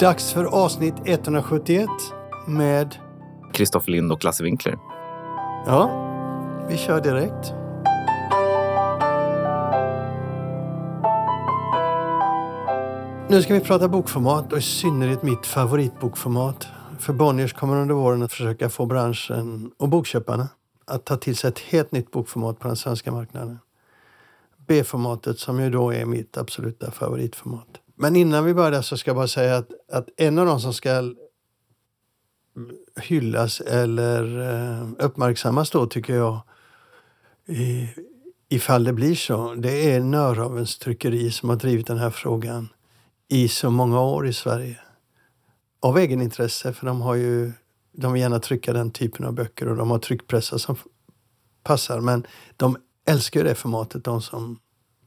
Dags för avsnitt 171 med... Kristoffer Lind och Lasse Winkler. Ja, vi kör direkt. Nu ska vi prata bokformat och i synnerhet mitt favoritbokformat. För Bonniers kommer under våren att försöka få branschen och bokköparna att ta till sig ett helt nytt bokformat på den svenska marknaden. B-formatet som ju då är mitt absoluta favoritformat. Men innan vi börjar så ska jag bara säga att, att en av de som ska hyllas eller eh, uppmärksammas då tycker jag i, ifall det blir så, det är Nörhavens tryckeri som har drivit den här frågan i så många år i Sverige. Av egenintresse, för de har ju de vill gärna trycka den typen av böcker och de har tryckpressar som passar. Men de älskar ju det formatet, de som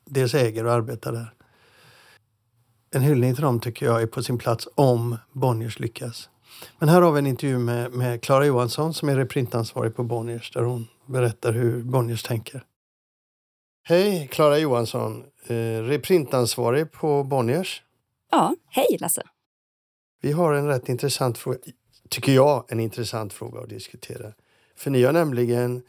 dels äger och arbetar där. En hyllning till dem tycker jag är på sin plats om Bonniers lyckas. Men här har vi en intervju med Klara Johansson som är reprintansvarig på Bonniers där hon berättar hur Bonniers tänker. Hej Klara Johansson, eh, reprintansvarig på Bonniers. Ja, hej Lasse. Vi har en rätt intressant fråga, tycker jag, en intressant fråga att diskutera. För ni har nämligen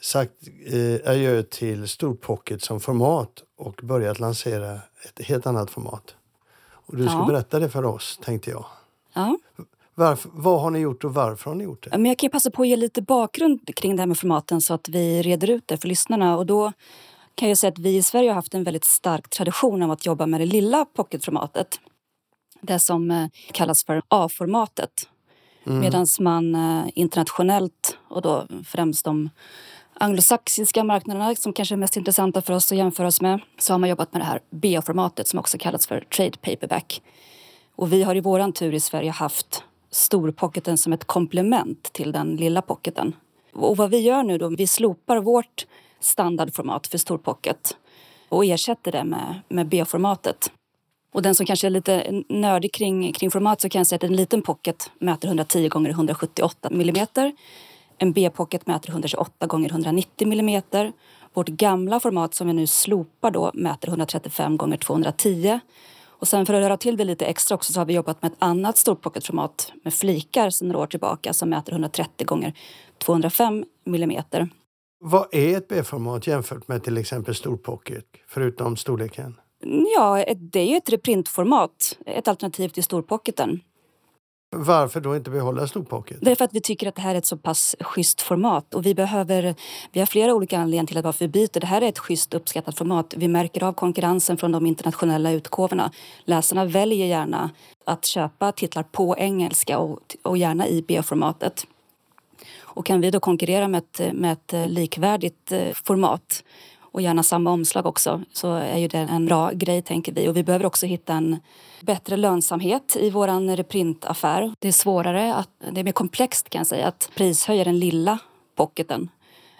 sagt eh, adjö till Storpocket som format och börjat lansera ett helt annat format. Och du ska ja. berätta det för oss, tänkte jag. Ja. Varför, vad har ni gjort och varför har ni gjort det? Men jag kan passa på att ge lite bakgrund kring det här med formaten så att vi reder ut det för lyssnarna. Och då kan jag säga att vi i Sverige har haft en väldigt stark tradition av att jobba med det lilla pocketformatet. Det som eh, kallas för A-formatet. Mm. Medan man eh, internationellt, och då främst de anglosaxiska marknaderna som kanske är mest intressanta för oss att jämföra oss med så har man jobbat med det här BA-formatet som också kallas för trade paperback. Och vi har i våran tur i Sverige haft storpocketen som ett komplement till den lilla pocketen. Och vad vi gör nu då, vi slopar vårt standardformat för storpocket och ersätter det med, med B-formatet. Och den som kanske är lite nördig kring, kring format så kan jag säga att en liten pocket mäter 110 gånger 178 millimeter en B-pocket mäter 128 gånger 190 mm. Vårt gamla format som vi nu slopar då mäter 135 gånger 210 och sen för att röra till det lite extra också så har vi jobbat med ett annat storpocketformat med flikar sedan några år tillbaka som mäter 130 gånger 205 mm. Vad är ett B-format jämfört med till exempel storpocket, förutom storleken? Ja, det är ju ett reprintformat, ett alternativ till storpocketen. Varför då inte behålla storpocket? Därför att vi tycker att det här är ett så pass schysst format och vi behöver, vi har flera olika anledningar till att varför vi byter. Det här är ett schysst uppskattat format. Vi märker av konkurrensen från de internationella utgåvorna. Läsarna väljer gärna att köpa titlar på engelska och, och gärna i B-formatet. Och kan vi då konkurrera med ett, med ett likvärdigt eh, format och gärna samma omslag också så är ju det en bra grej tänker vi. Och vi behöver också hitta en bättre lönsamhet i vår reprintaffär. Det är svårare, att, det är mer komplext kan jag säga, att prishöja den lilla pocketen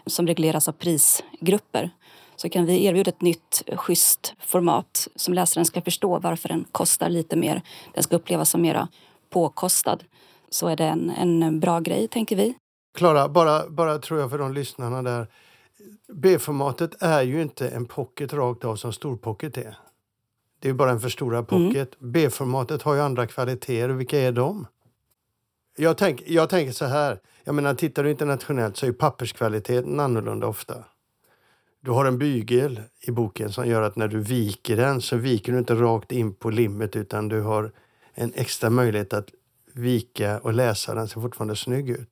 som regleras av prisgrupper så kan vi erbjuda ett nytt schysst format som läsaren ska förstå varför den kostar lite mer. Den ska upplevas som mera påkostad. Så är det en, en bra grej, tänker vi. Klara, bara, bara tror jag för de lyssnarna där B-formatet är ju inte en pocket rakt av som storpocket är. Det är bara en förstorad mm. pocket. Mm. B-formatet har ju andra kvaliteter. Vilka är de? Jag, tänk, jag tänker så här. Jag menar, tittar du internationellt så är papperskvaliteten annorlunda ofta. Du har en bygel i boken som gör att när du viker den så viker du inte rakt in på limmet utan du har en extra möjlighet att vika och läsa den ser fortfarande snygg ut.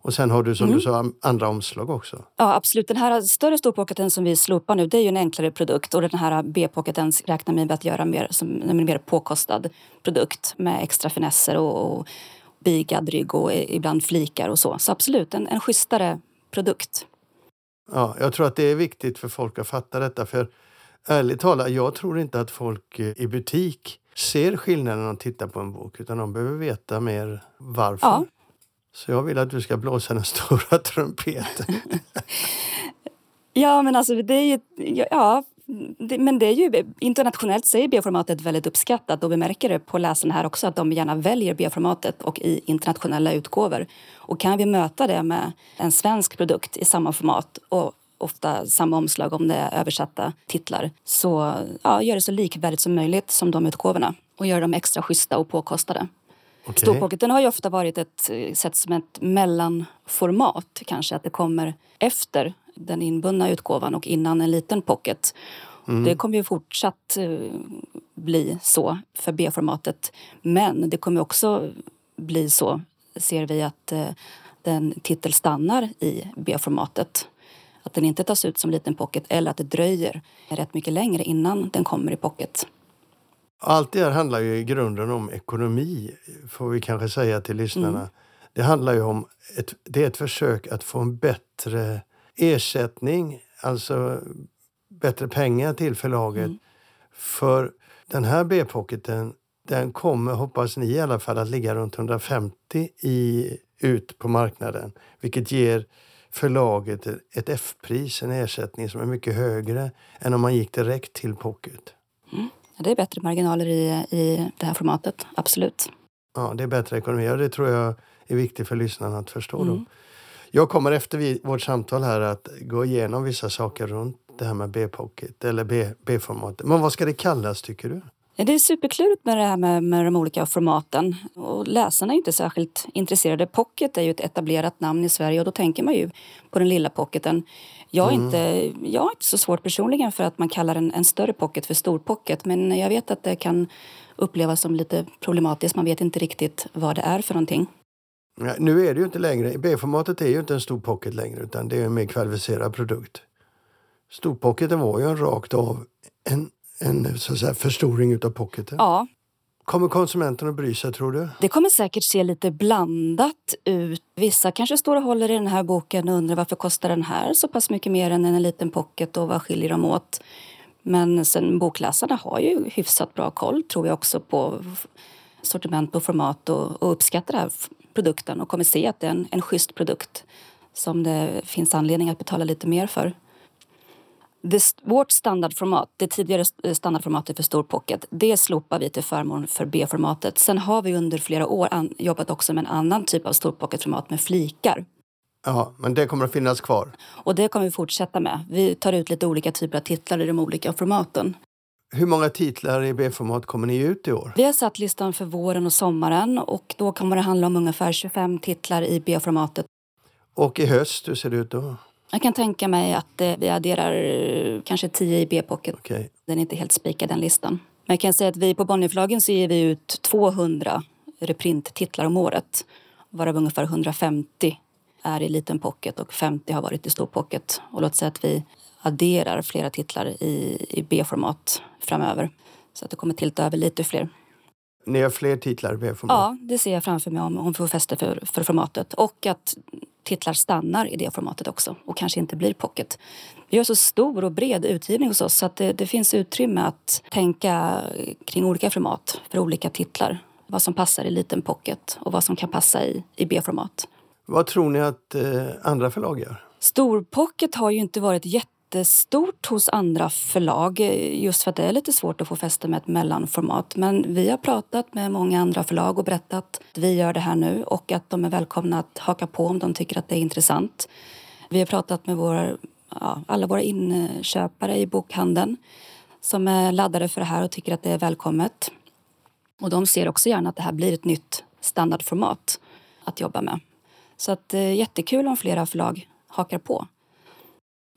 Och sen har du som mm. du sa andra omslag också. Ja absolut. Den här större storpocketen som vi slopar nu det är ju en enklare produkt och den här B-pocketen räknar vi med att göra mer som en mer påkostad produkt med extra finesser och, och bigad rygg och ibland flikar och så. Så absolut, en, en schysstare produkt. Ja, jag tror att det är viktigt för folk att fatta detta. För ärligt talat, jag tror inte att folk i butik ser skillnaden när de tittar på en bok utan de behöver veta mer varför. Ja, så jag vill att du ska blåsa den stora trumpeten. ja, men alltså det är ju... Ja, det, men det är ju internationellt så är bioformatet väldigt uppskattat och vi märker det på läsarna här också att de gärna väljer bioformatet. och i internationella utgåvor. Och kan vi möta det med en svensk produkt i samma format och ofta samma omslag om det är översatta titlar så ja, gör det så likvärdigt som möjligt som de utgåvorna och gör dem extra schyssta och påkostade. Okej. Storpocketen har ju ofta varit ett eh, sett som ett mellanformat kanske, att det kommer efter den inbundna utgåvan och innan en liten pocket. Det kommer ju fortsatt eh, bli så för B-formatet. Men det kommer också bli så, ser vi, att eh, den titel stannar i B-formatet. Att den inte tas ut som liten pocket eller att det dröjer rätt mycket längre innan den kommer i pocket. Allt det här handlar ju i grunden om ekonomi, får vi kanske säga till lyssnarna. Det handlar ju om ett, det är ett försök att få en bättre ersättning, alltså bättre pengar till förlaget. För den här B-pocketen, den kommer, hoppas ni i alla fall, att ligga runt 150 i, ut på marknaden. Vilket ger förlaget ett F-pris, en ersättning som är mycket högre än om man gick direkt till pocket. Ja, Det är bättre marginaler i, i det här formatet, absolut. Ja, det är bättre ekonomi och det tror jag är viktigt för lyssnarna att förstå. Då. Jag kommer efter vi, vårt samtal här att gå igenom vissa saker runt det här med B-pocket eller B-formatet. Men vad ska det kallas tycker du? Det är superklurigt med det här med, med de olika formaten. Och läsarna är inte särskilt intresserade. Pocket är ju ett etablerat namn i Sverige och då tänker man ju på den lilla pocketen. Jag är, inte, jag har inte så svårt personligen för att man kallar en, en större pocket för stor pocket. Men jag vet att det kan upplevas som lite problematiskt. Man vet inte riktigt vad det är för någonting. Ja, nu är det ju inte längre, B-formatet är ju inte en stor pocket längre utan det är en mer kvalificerad produkt. Storpocketen var ju en rakt av en, en så att säga, förstoring utav pocketen. Ja, Kommer konsumenten att bry sig tror du? Det kommer säkert se lite blandat ut. Vissa kanske står och håller i den här boken och undrar varför kostar den här så pass mycket mer än en liten pocket och vad skiljer de åt? Men sen bokläsarna har ju hyfsat bra koll tror jag också på sortiment och format och, och uppskattar den här produkten och kommer se att det är en, en schysst produkt som det finns anledning att betala lite mer för. Det, vårt standardformat, det tidigare standardformatet för stor pocket, det slopar vi till förmån för B-formatet. Sen har vi under flera år an, jobbat också med en annan typ av stor pocketformat med flikar. Ja, men det kommer att finnas kvar. Och det kommer vi fortsätta med. Vi tar ut lite olika typer av titlar i de olika formaten. Hur många titlar i B-format kommer ni ut i år? Vi har satt listan för våren och sommaren och då kommer det handla om ungefär 25 titlar i B-formatet. Och i höst, hur ser det ut då? Jag kan tänka mig att eh, vi adderar eh, kanske 10 i B-pocket. Okej. Den är inte helt spikad den listan. Men jag kan säga att vi på Bonnierförlagen så ger vi ut 200 reprint-titlar om året. Varav ungefär 150 är i liten pocket och 50 har varit i stor pocket. Och låt säga att vi adderar flera titlar i, i B-format framöver. Så att det kommer tillta över lite fler. Ni har fler titlar i B-format? Ja, det ser jag framför mig om, om vi får fäste för, för formatet. Och att titlar stannar i det formatet också och kanske inte blir pocket. Vi har så stor och bred utgivning hos oss så att det, det finns utrymme att tänka kring olika format för olika titlar. Vad som passar i liten pocket och vad som kan passa i, i B-format. Vad tror ni att eh, andra förlag gör? Storpocket har ju inte varit jättestort hos andra förlag just för att det är lite svårt att få fäste med ett mellanformat. Men vi har pratat med många andra förlag och berättat att vi gör det här nu och att de är välkomna att haka på om de tycker att det är intressant. Vi har pratat med våra, ja, alla våra inköpare i bokhandeln som är laddade för det här och tycker att det är välkommet. Och de ser också gärna att det här blir ett nytt standardformat att jobba med. Så att eh, jättekul om flera förlag hakar på.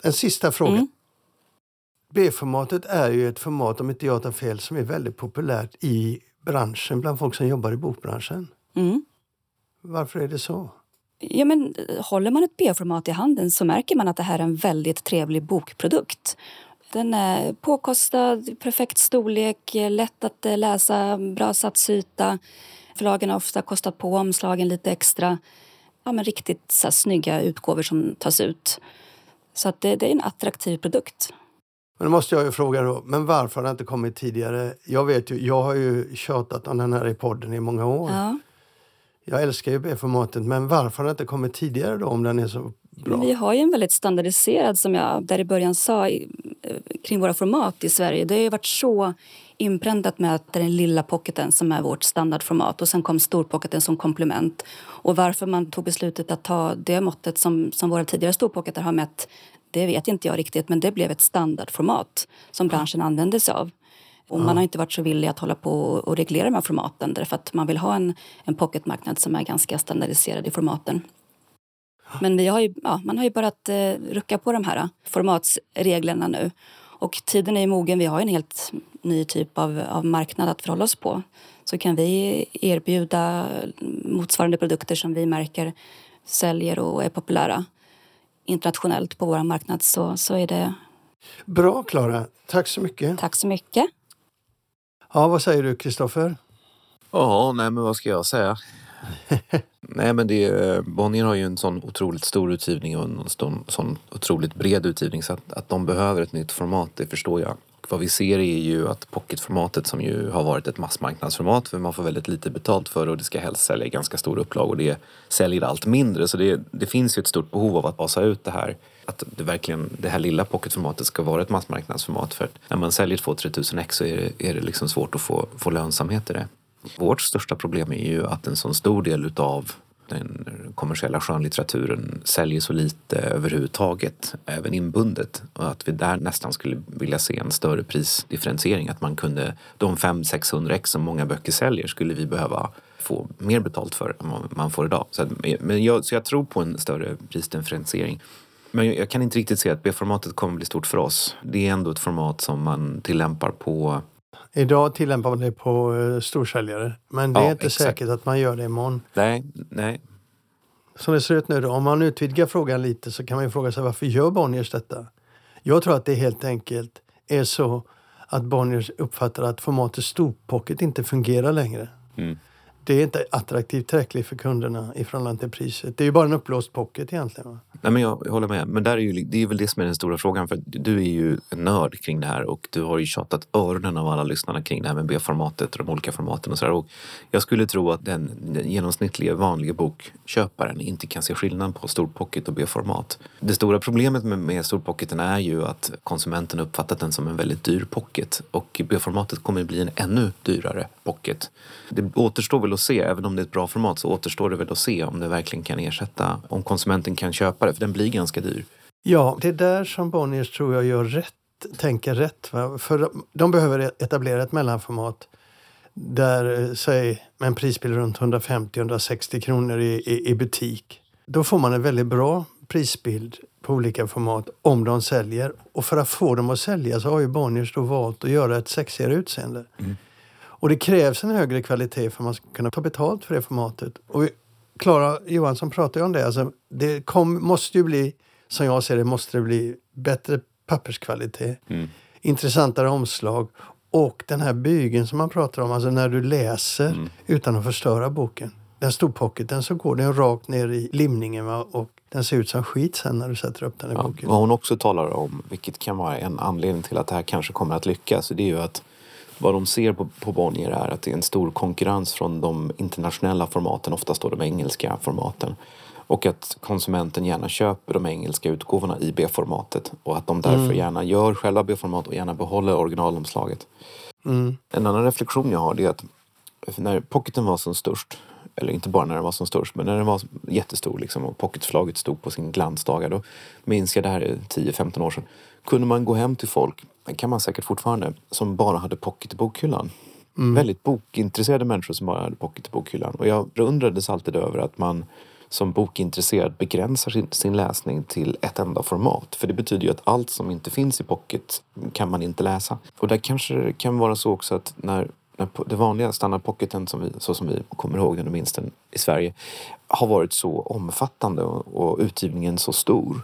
En sista fråga. Mm. B-formatet är ju ett format, om inte jag tar fel, som är väldigt populärt i branschen, bland folk som jobbar i bokbranschen. Mm. Varför är det så? Ja, men eh, håller man ett B-format i handen så märker man att det här är en väldigt trevlig bokprodukt. Den är påkostad, perfekt storlek, eh, lätt att eh, läsa, bra satsyta. Förlagen har ofta kostat på omslagen lite extra. Ja, men riktigt så här, snygga utgåvor som tas ut. Så att det, det är en attraktiv produkt. Men då måste jag ju fråga då, men varför har det inte kommit tidigare? Jag vet ju, jag har ju tjatat om den här i podden i många år. Ja. Jag älskar ju B-formatet, men varför har det inte kommit tidigare då om den är så bra? Vi har ju en väldigt standardiserad, som jag där i början sa, i- eh, kring våra format i Sverige. Det har ju varit så inpräntat med att det är den lilla pocketen som är vårt standardformat och sen kom storpocketen som komplement. Och varför man tog beslutet att ta det måttet som, som våra tidigare storpocketar har mätt, det vet inte jag riktigt, men det blev ett standardformat som branschen använde sig av. Och man har inte varit så villig att hålla på och reglera de här formaten därför att man vill ha en, en pocketmarknad som är ganska standardiserad i formaten. Men vi har ju, ja, man har ju börjat eh, rucka på de här formatsreglerna nu. Och tiden är ju mogen. Vi har en helt ny typ av, av marknad att förhålla oss på. Så kan vi erbjuda motsvarande produkter som vi märker säljer och är populära internationellt på vår marknad så, så är det... Bra Klara, tack så mycket. Tack så mycket. Ja, vad säger du Kristoffer? Ja, nej men vad ska jag säga? nej men det, eh, Bonnier har ju en sån otroligt stor utgivning och en sån, sån otroligt bred utgivning så att, att de behöver ett nytt format, det förstår jag. Vad vi ser är ju att pocketformatet som ju har varit ett massmarknadsformat för man får väldigt lite betalt för det och det ska helst sälja i ganska stor upplag och det säljer allt mindre så det, det finns ju ett stort behov av att basa ut det här att det verkligen det här lilla pocketformatet ska vara ett massmarknadsformat för när man säljer 2-3 tusen ex så är det, är det liksom svårt att få, få lönsamhet i det. Vårt största problem är ju att en sån stor del utav den kommersiella skönlitteraturen säljer så lite överhuvudtaget, även inbundet. Och att vi där nästan skulle vilja se en större prisdifferentiering. Att man kunde, de 500-600 ex som många böcker säljer skulle vi behöva få mer betalt för än vad man får idag. Så, att, men jag, så jag tror på en större prisdifferentiering. Men jag kan inte riktigt se att B-formatet kommer bli stort för oss. Det är ändå ett format som man tillämpar på Idag tillämpar man det på uh, storsäljare. Men det Ja, är inte exakt. säkert att man gör det imorgon. Nej, nej. Som det ser ut nu då, om man utvidgar frågan lite så kan man ju fråga sig varför gör Bonniers detta? Jag tror att det helt enkelt är så att Bonniers uppfattar att formatet storpocket inte fungerar längre. Mm. Det är inte attraktivt tillräckligt för kunderna i förhållande till priset. Det är ju bara en uppblåst pocket egentligen. Va? Nej, men jag, jag håller med. Men där är ju, det är väl det som är den stora frågan. För du är ju en nörd kring det här och du har ju tjatat öronen av alla lyssnarna kring det här med B-formatet och de olika formaten och sådär. Och jag skulle tro att den, den genomsnittliga vanliga bokköparen inte kan se skillnad på storpocket och B-format. Det stora problemet med, med storpocketen är ju att konsumenten uppfattat den som en väldigt dyr pocket och B-formatet kommer bli en ännu dyrare pocket. Det återstår väl att se, även om det är ett bra format så återstår det väl att se om det verkligen kan ersätta, om konsumenten kan köpa det, för den blir ganska dyr. Ja, det är där som Bonniers tror jag gör rätt, tänker rätt. Va? För de, behöver etablera ett mellanformat där, eh, säg, med en prisbild runt 150-160 kronor i, i, i butik. Då får man en väldigt bra prisbild på olika format om de säljer. Och för att få dem att sälja så har ju Bonniers då valt att göra ett sexigare utseende. Och det krävs en högre kvalitet för att man ska kunna ta betalt för det formatet. Och Klara Johansson pratade ju om det. Alltså, det kom, måste ju bli, som jag ser det, måste det bli bättre papperskvalitet. Intressantare omslag. Och den här bygeln som man pratar om, alltså när du läser utan att förstöra boken. Den storpocketen så går den rakt ner i limningen va? och den ser ut som skit sen när du sätter upp den i Ja, boken. vad hon också talar om, vilket kan vara en anledning till att det här kanske kommer att lyckas, det är ju att vad de ser på, på Bonnier är att det är en stor konkurrens från de internationella formaten, oftast då de engelska formaten. Och att konsumenten gärna köper de engelska utgåvorna i B-formatet och att de därför gärna gör själva B-format och gärna behåller originalomslaget. Mm. En annan reflektion jag har är att när pocketen var som störst, eller inte bara när den var som störst, men när den var jättestor liksom, och pocketförlaget stod på sin glansdagar, då minns jag det här är 10-15 år sedan, kunde man gå hem till folk, kan man säkert fortfarande, som bara hade pocket i bokhyllan. Väldigt bokintresserade människor som bara hade pocket i bokhyllan. Och jag undrades alltid över att man som bokintresserad begränsar sin, sin läsning till ett enda format. För det betyder ju att allt som inte finns i pocket kan man inte läsa. Och där kanske det kan vara så också att när, när det vanliga standardpocketen, som vi, så som vi kommer ihåg den och minns den i Sverige, har varit så omfattande och, och utgivningen så stor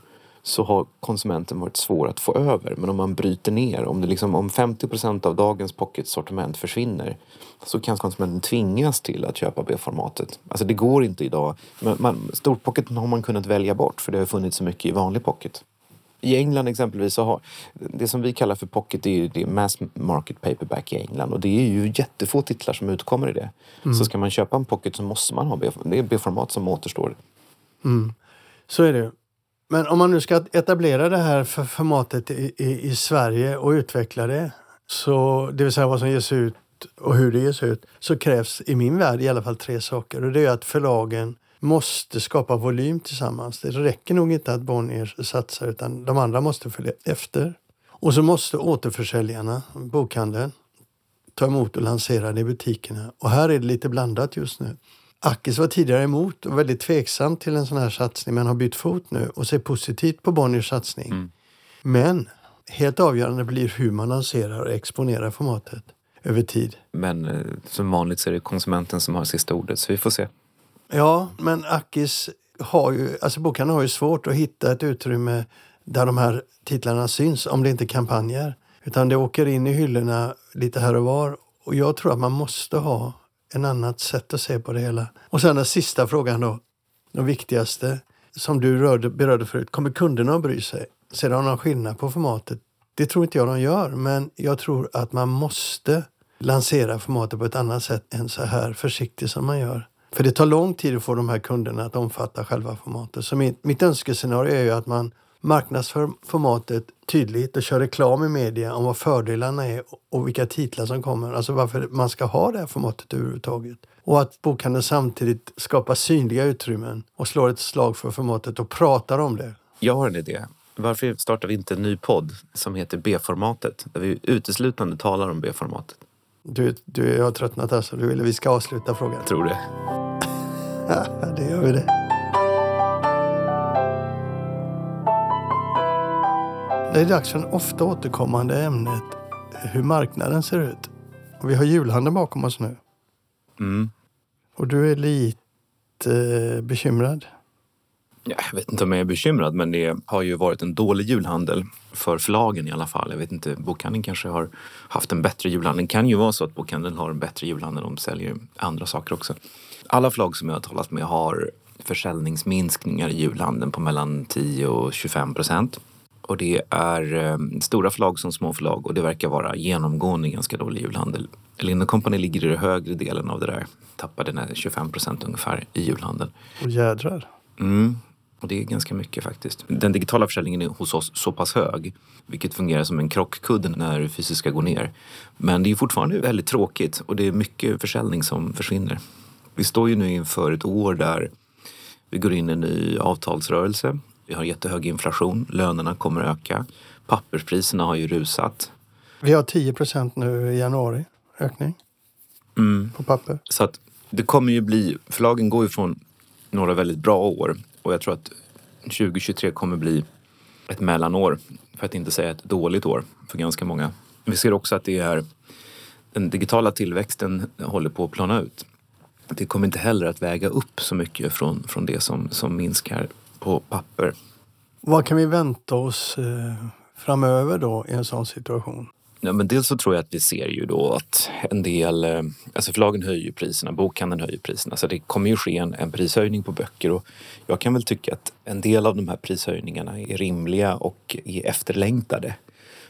så har konsumenten varit svår att få över. Men om man bryter ner, om, det liksom, om 50 procent av dagens pocketsortiment försvinner så kan konsumenten tvingas till att köpa B-formatet. Alltså det går inte idag. Men man, storpocketen har man kunnat välja bort för det har funnits så mycket i vanlig pocket. I England exempelvis så har det som vi kallar för pocket det är, ju- det mass market paperback i England och det är ju jättefå titlar som utkommer i det. Så ska man köpa en pocket så måste man ha B, det är B-format som återstår. Mm. Så är det ju. Men om man nu ska etablera det här för formatet i, i, i Sverige och utveckla det, så, det vill säga vad som ges ut och hur det ges ut, så krävs i min värld i alla fall tre saker. Och det är att förlagen måste skapa volym tillsammans. Det räcker nog inte att Bonnier satsar utan de andra måste följa efter. Och så måste återförsäljarna, bokhandeln, ta emot och lansera det i butikerna. Och här är det lite blandat just nu. Akis var tidigare emot och väldigt tveksam till en sån här satsning men har bytt fot nu och ser positivt på Bonniers satsning. Mm. Men helt avgörande blir hur man lanserar och exponerar formatet över tid. Men eh, som vanligt så är det konsumenten som har sista ordet, så vi får se. Ja, men Akis har ju, alltså bokhandeln har ju svårt att hitta ett utrymme där de här titlarna syns om det inte är kampanjer. Utan det åker in i hyllorna lite här och var. Och jag tror att man måste ha en annat sätt att se på det hela. Och sen den sista frågan då, den viktigaste, som du rörde, berörde förut. Kommer kunderna att bry sig? Ser de någon skillnad på formatet? Det tror inte jag de gör, men jag tror att man måste lansera formatet på ett annat sätt än så här försiktigt som man gör. För det tar lång tid att få de här kunderna att omfatta själva formatet. Så mitt, mitt önskescenario är ju att man marknadsför formatet tydligt och kör reklam i media om vad fördelarna är och vilka titlar som kommer. Alltså varför man ska ha det här formatet överhuvudtaget. Och att bokhandeln samtidigt skapar synliga utrymmen och slår ett slag för formatet och pratar om det. Jag har en idé. Varför startar vi inte en ny podd som heter B-formatet? Där vi uteslutande talar om B-formatet. Du, du, jag har tröttnat alltså. Du vill vi ska avsluta frågan? Tror det. Det gör vi det. Det är dags för en ofta återkommande ämnet hur marknaden ser ut. Och vi har julhandeln bakom oss nu. Mm. Och du är lite eh, bekymrad. Ja, jag vet inte om jag är bekymrad, men det har ju varit en dålig julhandel för förlagen i alla fall. Jag vet inte, bokhandeln kanske har haft en bättre julhandel. Det kan ju vara så att bokhandeln har en bättre julhandel. De säljer andra saker också. Alla förlag som jag har talat med har försäljningsminskningar i julhandeln på mellan 10 och 25 procent. Och det är eh, stora förlag som små förlag och det verkar vara genomgående ganska dålig julhandel. Lind Company ligger i den högre delen av det där. Tappade den 25 procent ungefär i julhandeln. Och jädrar. Mm. Och det är ganska mycket faktiskt. Den digitala försäljningen är hos oss så pass hög, vilket fungerar som en krockkudde när det fysiska går ner. Men det är fortfarande väldigt tråkigt och det är mycket försäljning som försvinner. Vi står ju nu inför ett år där vi går in i en ny avtalsrörelse. Vi har jättehög inflation, lönerna kommer öka. Papperspriserna har ju rusat. Vi har 10 procent nu i januari, ökning Mm. på papper. Så att det kommer ju bli, förlagen går ju från några väldigt bra år och jag tror att 2023 kommer bli ett mellanår, för att inte säga ett dåligt år för ganska många. Vi ser också att det är den digitala tillväxten håller på att plana ut. Det kommer inte heller att väga upp så mycket från, från det som, som minskar på papper. Vad kan vi vänta oss eh, framöver då i en sån situation? Ja, men dels så tror jag att vi ser ju då att en del, eh, alltså förlagen höjer ju priserna, bokhandeln höjer priserna. Så det kommer ju ske en, en prishöjning på böcker och jag kan väl tycka att en del av de här prishöjningarna är rimliga och är efterlängtade.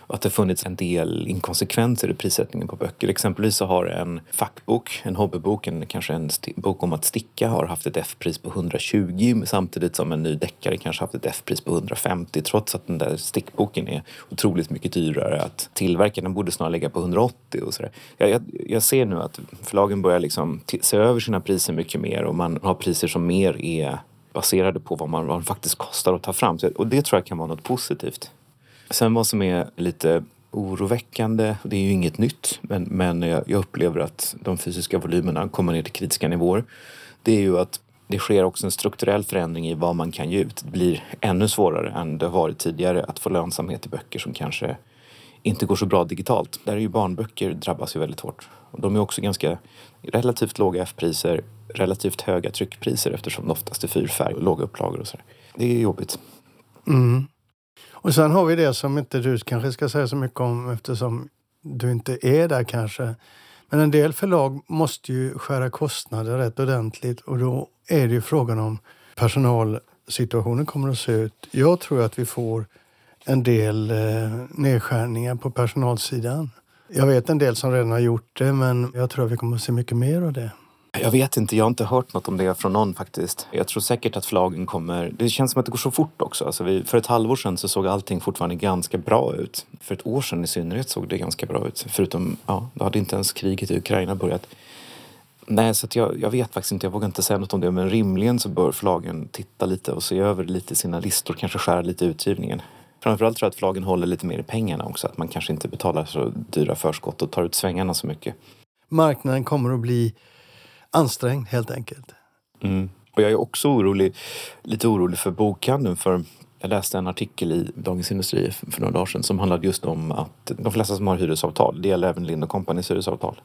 Och att det funnits en del inkonsekvenser i prissättningen på böcker. Exempelvis så har en fackbok, en hobbybok, en, kanske en bok om att sticka har haft ett F-pris på 120 samtidigt som en ny deckare kanske haft ett F-pris på 150 trots att den där stickboken är otroligt mycket dyrare att tillverka. Den borde snarare ligga på 180 och sådär. Jag, jag, jag ser nu att förlagen börjar liksom se över sina priser mycket mer och man har priser som mer är baserade på vad man vad man faktiskt kostar att ta fram. Så- Och det tror jag kan vara något positivt. Sen vad som är lite oroväckande, det är ju inget nytt, men, men jag, upplever att de fysiska volymerna kommer ner till kritiska nivåer. Det är ju att det sker också en strukturell förändring i vad man kan ge ut. Det blir ännu svårare än det har varit tidigare att få lönsamhet i böcker som kanske inte går så bra digitalt. Där är ju barnböcker drabbas ju väldigt hårt. De är också ganska relativt låga F-priser, relativt höga tryckpriser eftersom det oftast är fyrfärg och låga upplagor och sådär. Det är jobbigt. Mm. Och sen har vi det som inte du kanske ska säga så mycket om eftersom du inte är där kanske. Men en del förlag måste ju skära kostnader rätt ordentligt och då är det ju frågan om personalsituationen kommer att se ut. Jag tror att vi får en del eh, nedskärningar på personalsidan. Jag vet en del som redan har gjort det men jag tror att vi kommer att se mycket mer av det. Jag vet inte, jag har inte hört något om det från någon faktiskt. Jag tror säkert att förlagen kommer... Det känns som att det går så fort också. Alltså vi, för ett halvår sedan så såg allting fortfarande ganska bra ut. För ett år sedan i synnerhet såg det ganska bra ut. Förutom, ja, då hade inte ens kriget i Ukraina börjat. Nej, så att jag, jag vet faktiskt inte, jag vågar inte säga något om det. Men rimligen så bör förlagen titta lite och se över lite sina listor, kanske skära lite i utgivningen. Framförallt tror jag att förlagen håller lite mer i pengarna också. Att man kanske inte betalar så dyra förskott och tar ut svängarna så mycket. Marknaden kommer att bli ansträngd helt enkelt. Mm. Och jag är också orolig, lite orolig för bokhandeln. För jag läste en artikel i Dagens Industri för några dagar sedan som handlade just om att de flesta som har hyresavtal, det gäller även Lind Companys hyresavtal,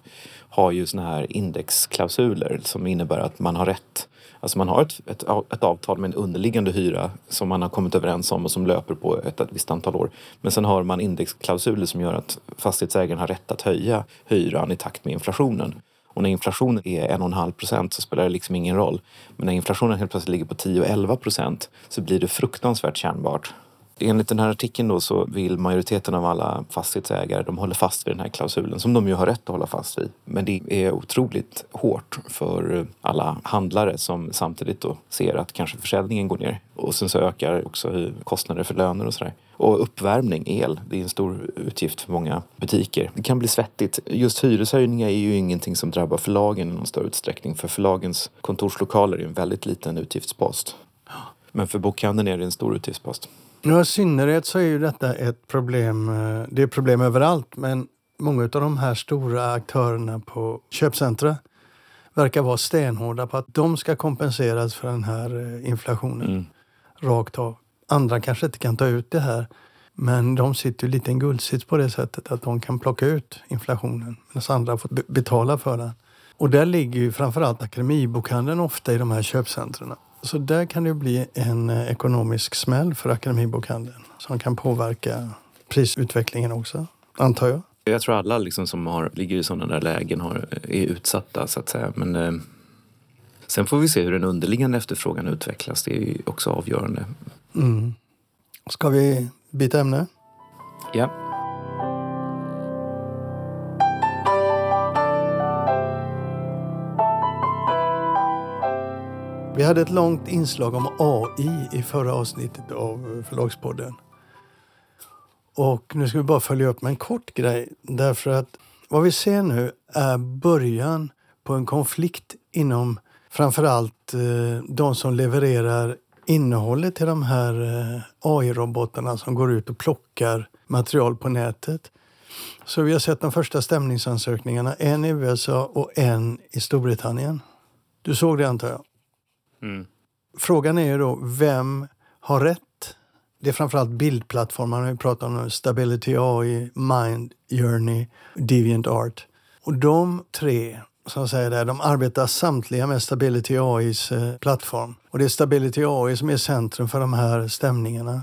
har ju såna här indexklausuler som innebär att man har rätt Alltså man har ett, ett, ett, avtal med en underliggande hyra som man har kommit överens om och som löper på ett, ett visst antal år. Men sen har man indexklausuler som gör att fastighetsägaren har rätt att höja hyran i takt med inflationen. Och när inflationen är 1,5 procent så spelar det liksom ingen roll. Men när inflationen helt plötsligt ligger på 10-11 procent så blir det fruktansvärt kännbart. Enligt den här artikeln då så vill majoriteten av alla fastighetsägare, de håller fast vid den här klausulen som de ju har rätt att hålla fast vid. Men det är otroligt hårt för alla handlare som samtidigt då ser att kanske försäljningen går ner. Och sen så ökar också kostnader för löner och sådär. Och uppvärmning, el, det är en stor utgift för många butiker. Det kan bli svettigt. Just hyreshöjningar är ju ingenting som drabbar förlagen i någon större utsträckning. För förlagens kontorslokaler är en väldigt liten utgiftspost. Men för bokhandeln är det en stor utgiftspost. Ja, I synnerhet så är ju detta ett problem. Eh, det är problem överallt, men många av de här stora aktörerna på köpcentra verkar vara stenhårda på att de ska kompenseras för den här eh, inflationen mm. rakt av. Andra kanske inte kan ta ut det här, men de sitter ju lite i en guldsits på det sättet att de kan plocka ut inflationen medan andra får betala för den. Och där ligger ju framförallt Akademibokhandeln ofta i de här köpcentren. Så där kan det bli en eh, ekonomisk smäll för Akademibokhandeln som kan påverka prisutvecklingen också, antar jag. Jag tror alla liksom som har, ligger i sådana där lägen har, är utsatta så att säga. Men eh, sen får vi se hur den underliggande efterfrågan utvecklas. Det är ju också avgörande. Mm. Ska vi byta ämne? Ja. Vi hade ett långt inslag om AI i förra avsnittet av Förlagspodden. Och nu ska vi bara följa upp med en kort grej. Därför att vad vi ser nu är början på en konflikt inom framförallt eh, de som levererar innehållet till de här eh, AI-robotarna som går ut och plockar material på nätet. Så vi har sett de första stämningsansökningarna, en i USA och en i Storbritannien. Du såg det antar jag? Mm. Frågan är ju då, vem har rätt? Det är framförallt bildplattformarna vi pratar om nu. Stability AI, Mind Journey, Deviant Art. Och de tre som säger det, de arbetar samtliga med Stability AIs eh, plattform. Och det är Stability AI som är centrum för de här stämningarna.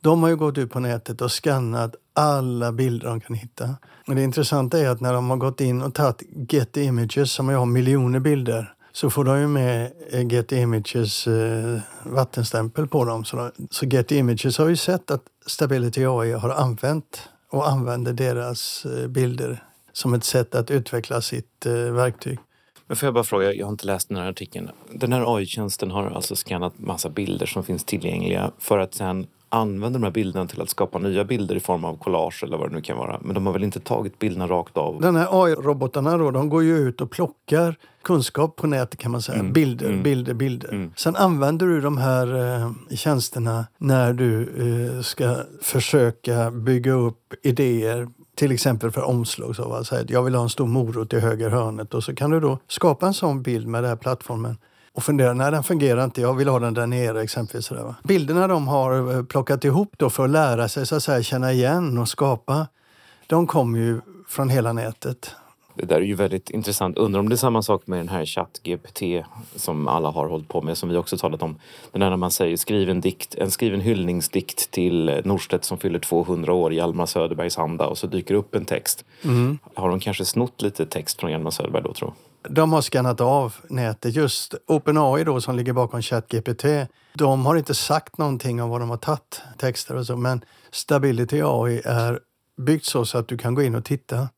De har ju gått ut på nätet och skannat alla bilder de kan hitta. Och det intressanta är att när de har gått in och tagit Get Images som har miljoner bilder så får de ju med eh, Get Getty Images eh, vattenstämpel på dem. Så, så Getty Images har ju sett att Stability AI har använt och använder deras eh, bilder som ett sätt att utveckla sitt eh, verktyg. Men får jag bara fråga, jag har inte läst den här artikeln. Den här AI-tjänsten har alltså skannat massa bilder som finns tillgängliga för att sen använder de här bilderna till att skapa nya bilder i form av collage eller vad det nu kan vara. Men de har väl inte tagit bilderna rakt av? Den här AI-robotarna då, de går ju ut och plockar kunskap på nätet kan man säga. Mm. Bilder, mm. bilder, bilder. Mm. Sen använder du de här eh, tjänsterna när du eh, ska försöka bygga upp idéer till exempel för omslag. Så, va? jag vill ha en stor morot i höger hörnet och så kan du då skapa en sån bild med den här plattformen och fundera, nej den fungerar inte, jag vill ha den där nere exempelvis. Sådär, va? Bilderna de har eh, plockat ihop då för att lära sig så att säga, känna igen och skapa, de kommer ju från hela nätet. Det där är ju väldigt intressant. Undrar om det är samma sak med den här ChatGPT som alla har hållit på med, som vi också talat om. Den där när man säger skriv en, dikt, en skriven hyllningsdikt till Norstedt som fyller 200 år, Hjalmar Söderbergs anda och så dyker upp en text. Mm. Har de kanske snott lite text från Hjalmar Söderberg då, tror de har skannat av nätet. Just OpenAI då som ligger bakom ChatGPT, de har inte sagt någonting om vad de har tagit texter och så, men Stability AI är byggt så, så att du kan gå in och titta.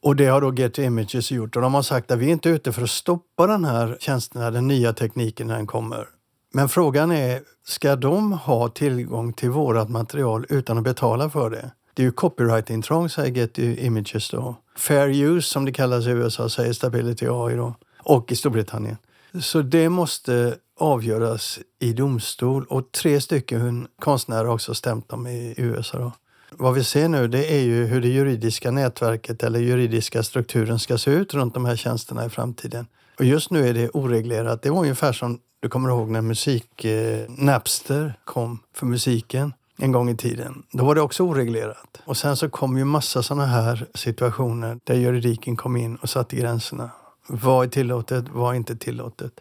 Och det har då Get Images gjort och de har sagt att vi är inte ute för att stoppa den här tjänsten, den nya tekniken när den kommer. Men frågan är, ska de ha tillgång till vårt material utan att betala för det? Det är ju copyright-intrång, säger Getty Images då. Fair use, som det kallas i USA, säger Stability AI då. Och i Storbritannien. Så det måste avgöras i domstol och tre stycken konstnärer har också stämt dem i USA. Då. Vad vi ser nu det är ju hur det juridiska nätverket eller juridiska strukturen ska se ut runt de här tjänsterna i framtiden. Och just nu är det oreglerat. Det var ungefär som du kommer ihåg när musik eh, Napster kom för musiken en gång i tiden. Då var det också oreglerat. Och sen så kom ju massa sådana här situationer där juridiken kom in och satte gränserna. Vad är tillåtet? Vad är inte tillåtet?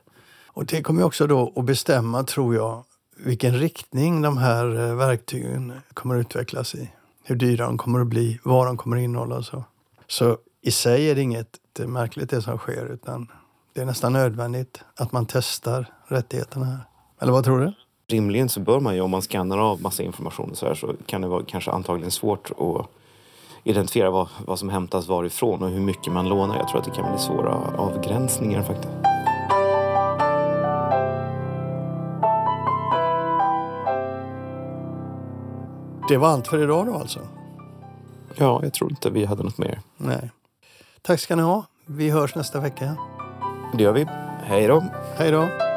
Och det kommer också då att bestämma, tror jag, vilken riktning de här eh, verktygen kommer att utvecklas i. Hur dyra de kommer att bli, vad de kommer att innehålla och så. Så i sig är det inget eh, märkligt det som sker utan det är nästan nödvändigt att man testar rättigheterna här. Eller vad tror du? Rimligen så bör man ju, om man skannar av massa information så, här, så kan det vara kanske antagligen svårt att identifiera vad, vad som hämtas varifrån och hur mycket man lånar. Jag tror att det kan bli svåra avgränsningar faktiskt. Det var allt för idag då alltså? Ja, jag tror inte vi hade något mer. Nej. Tack ska ni ha. Vi hörs nästa vecka. Det gör vi. Hej då. Hej då.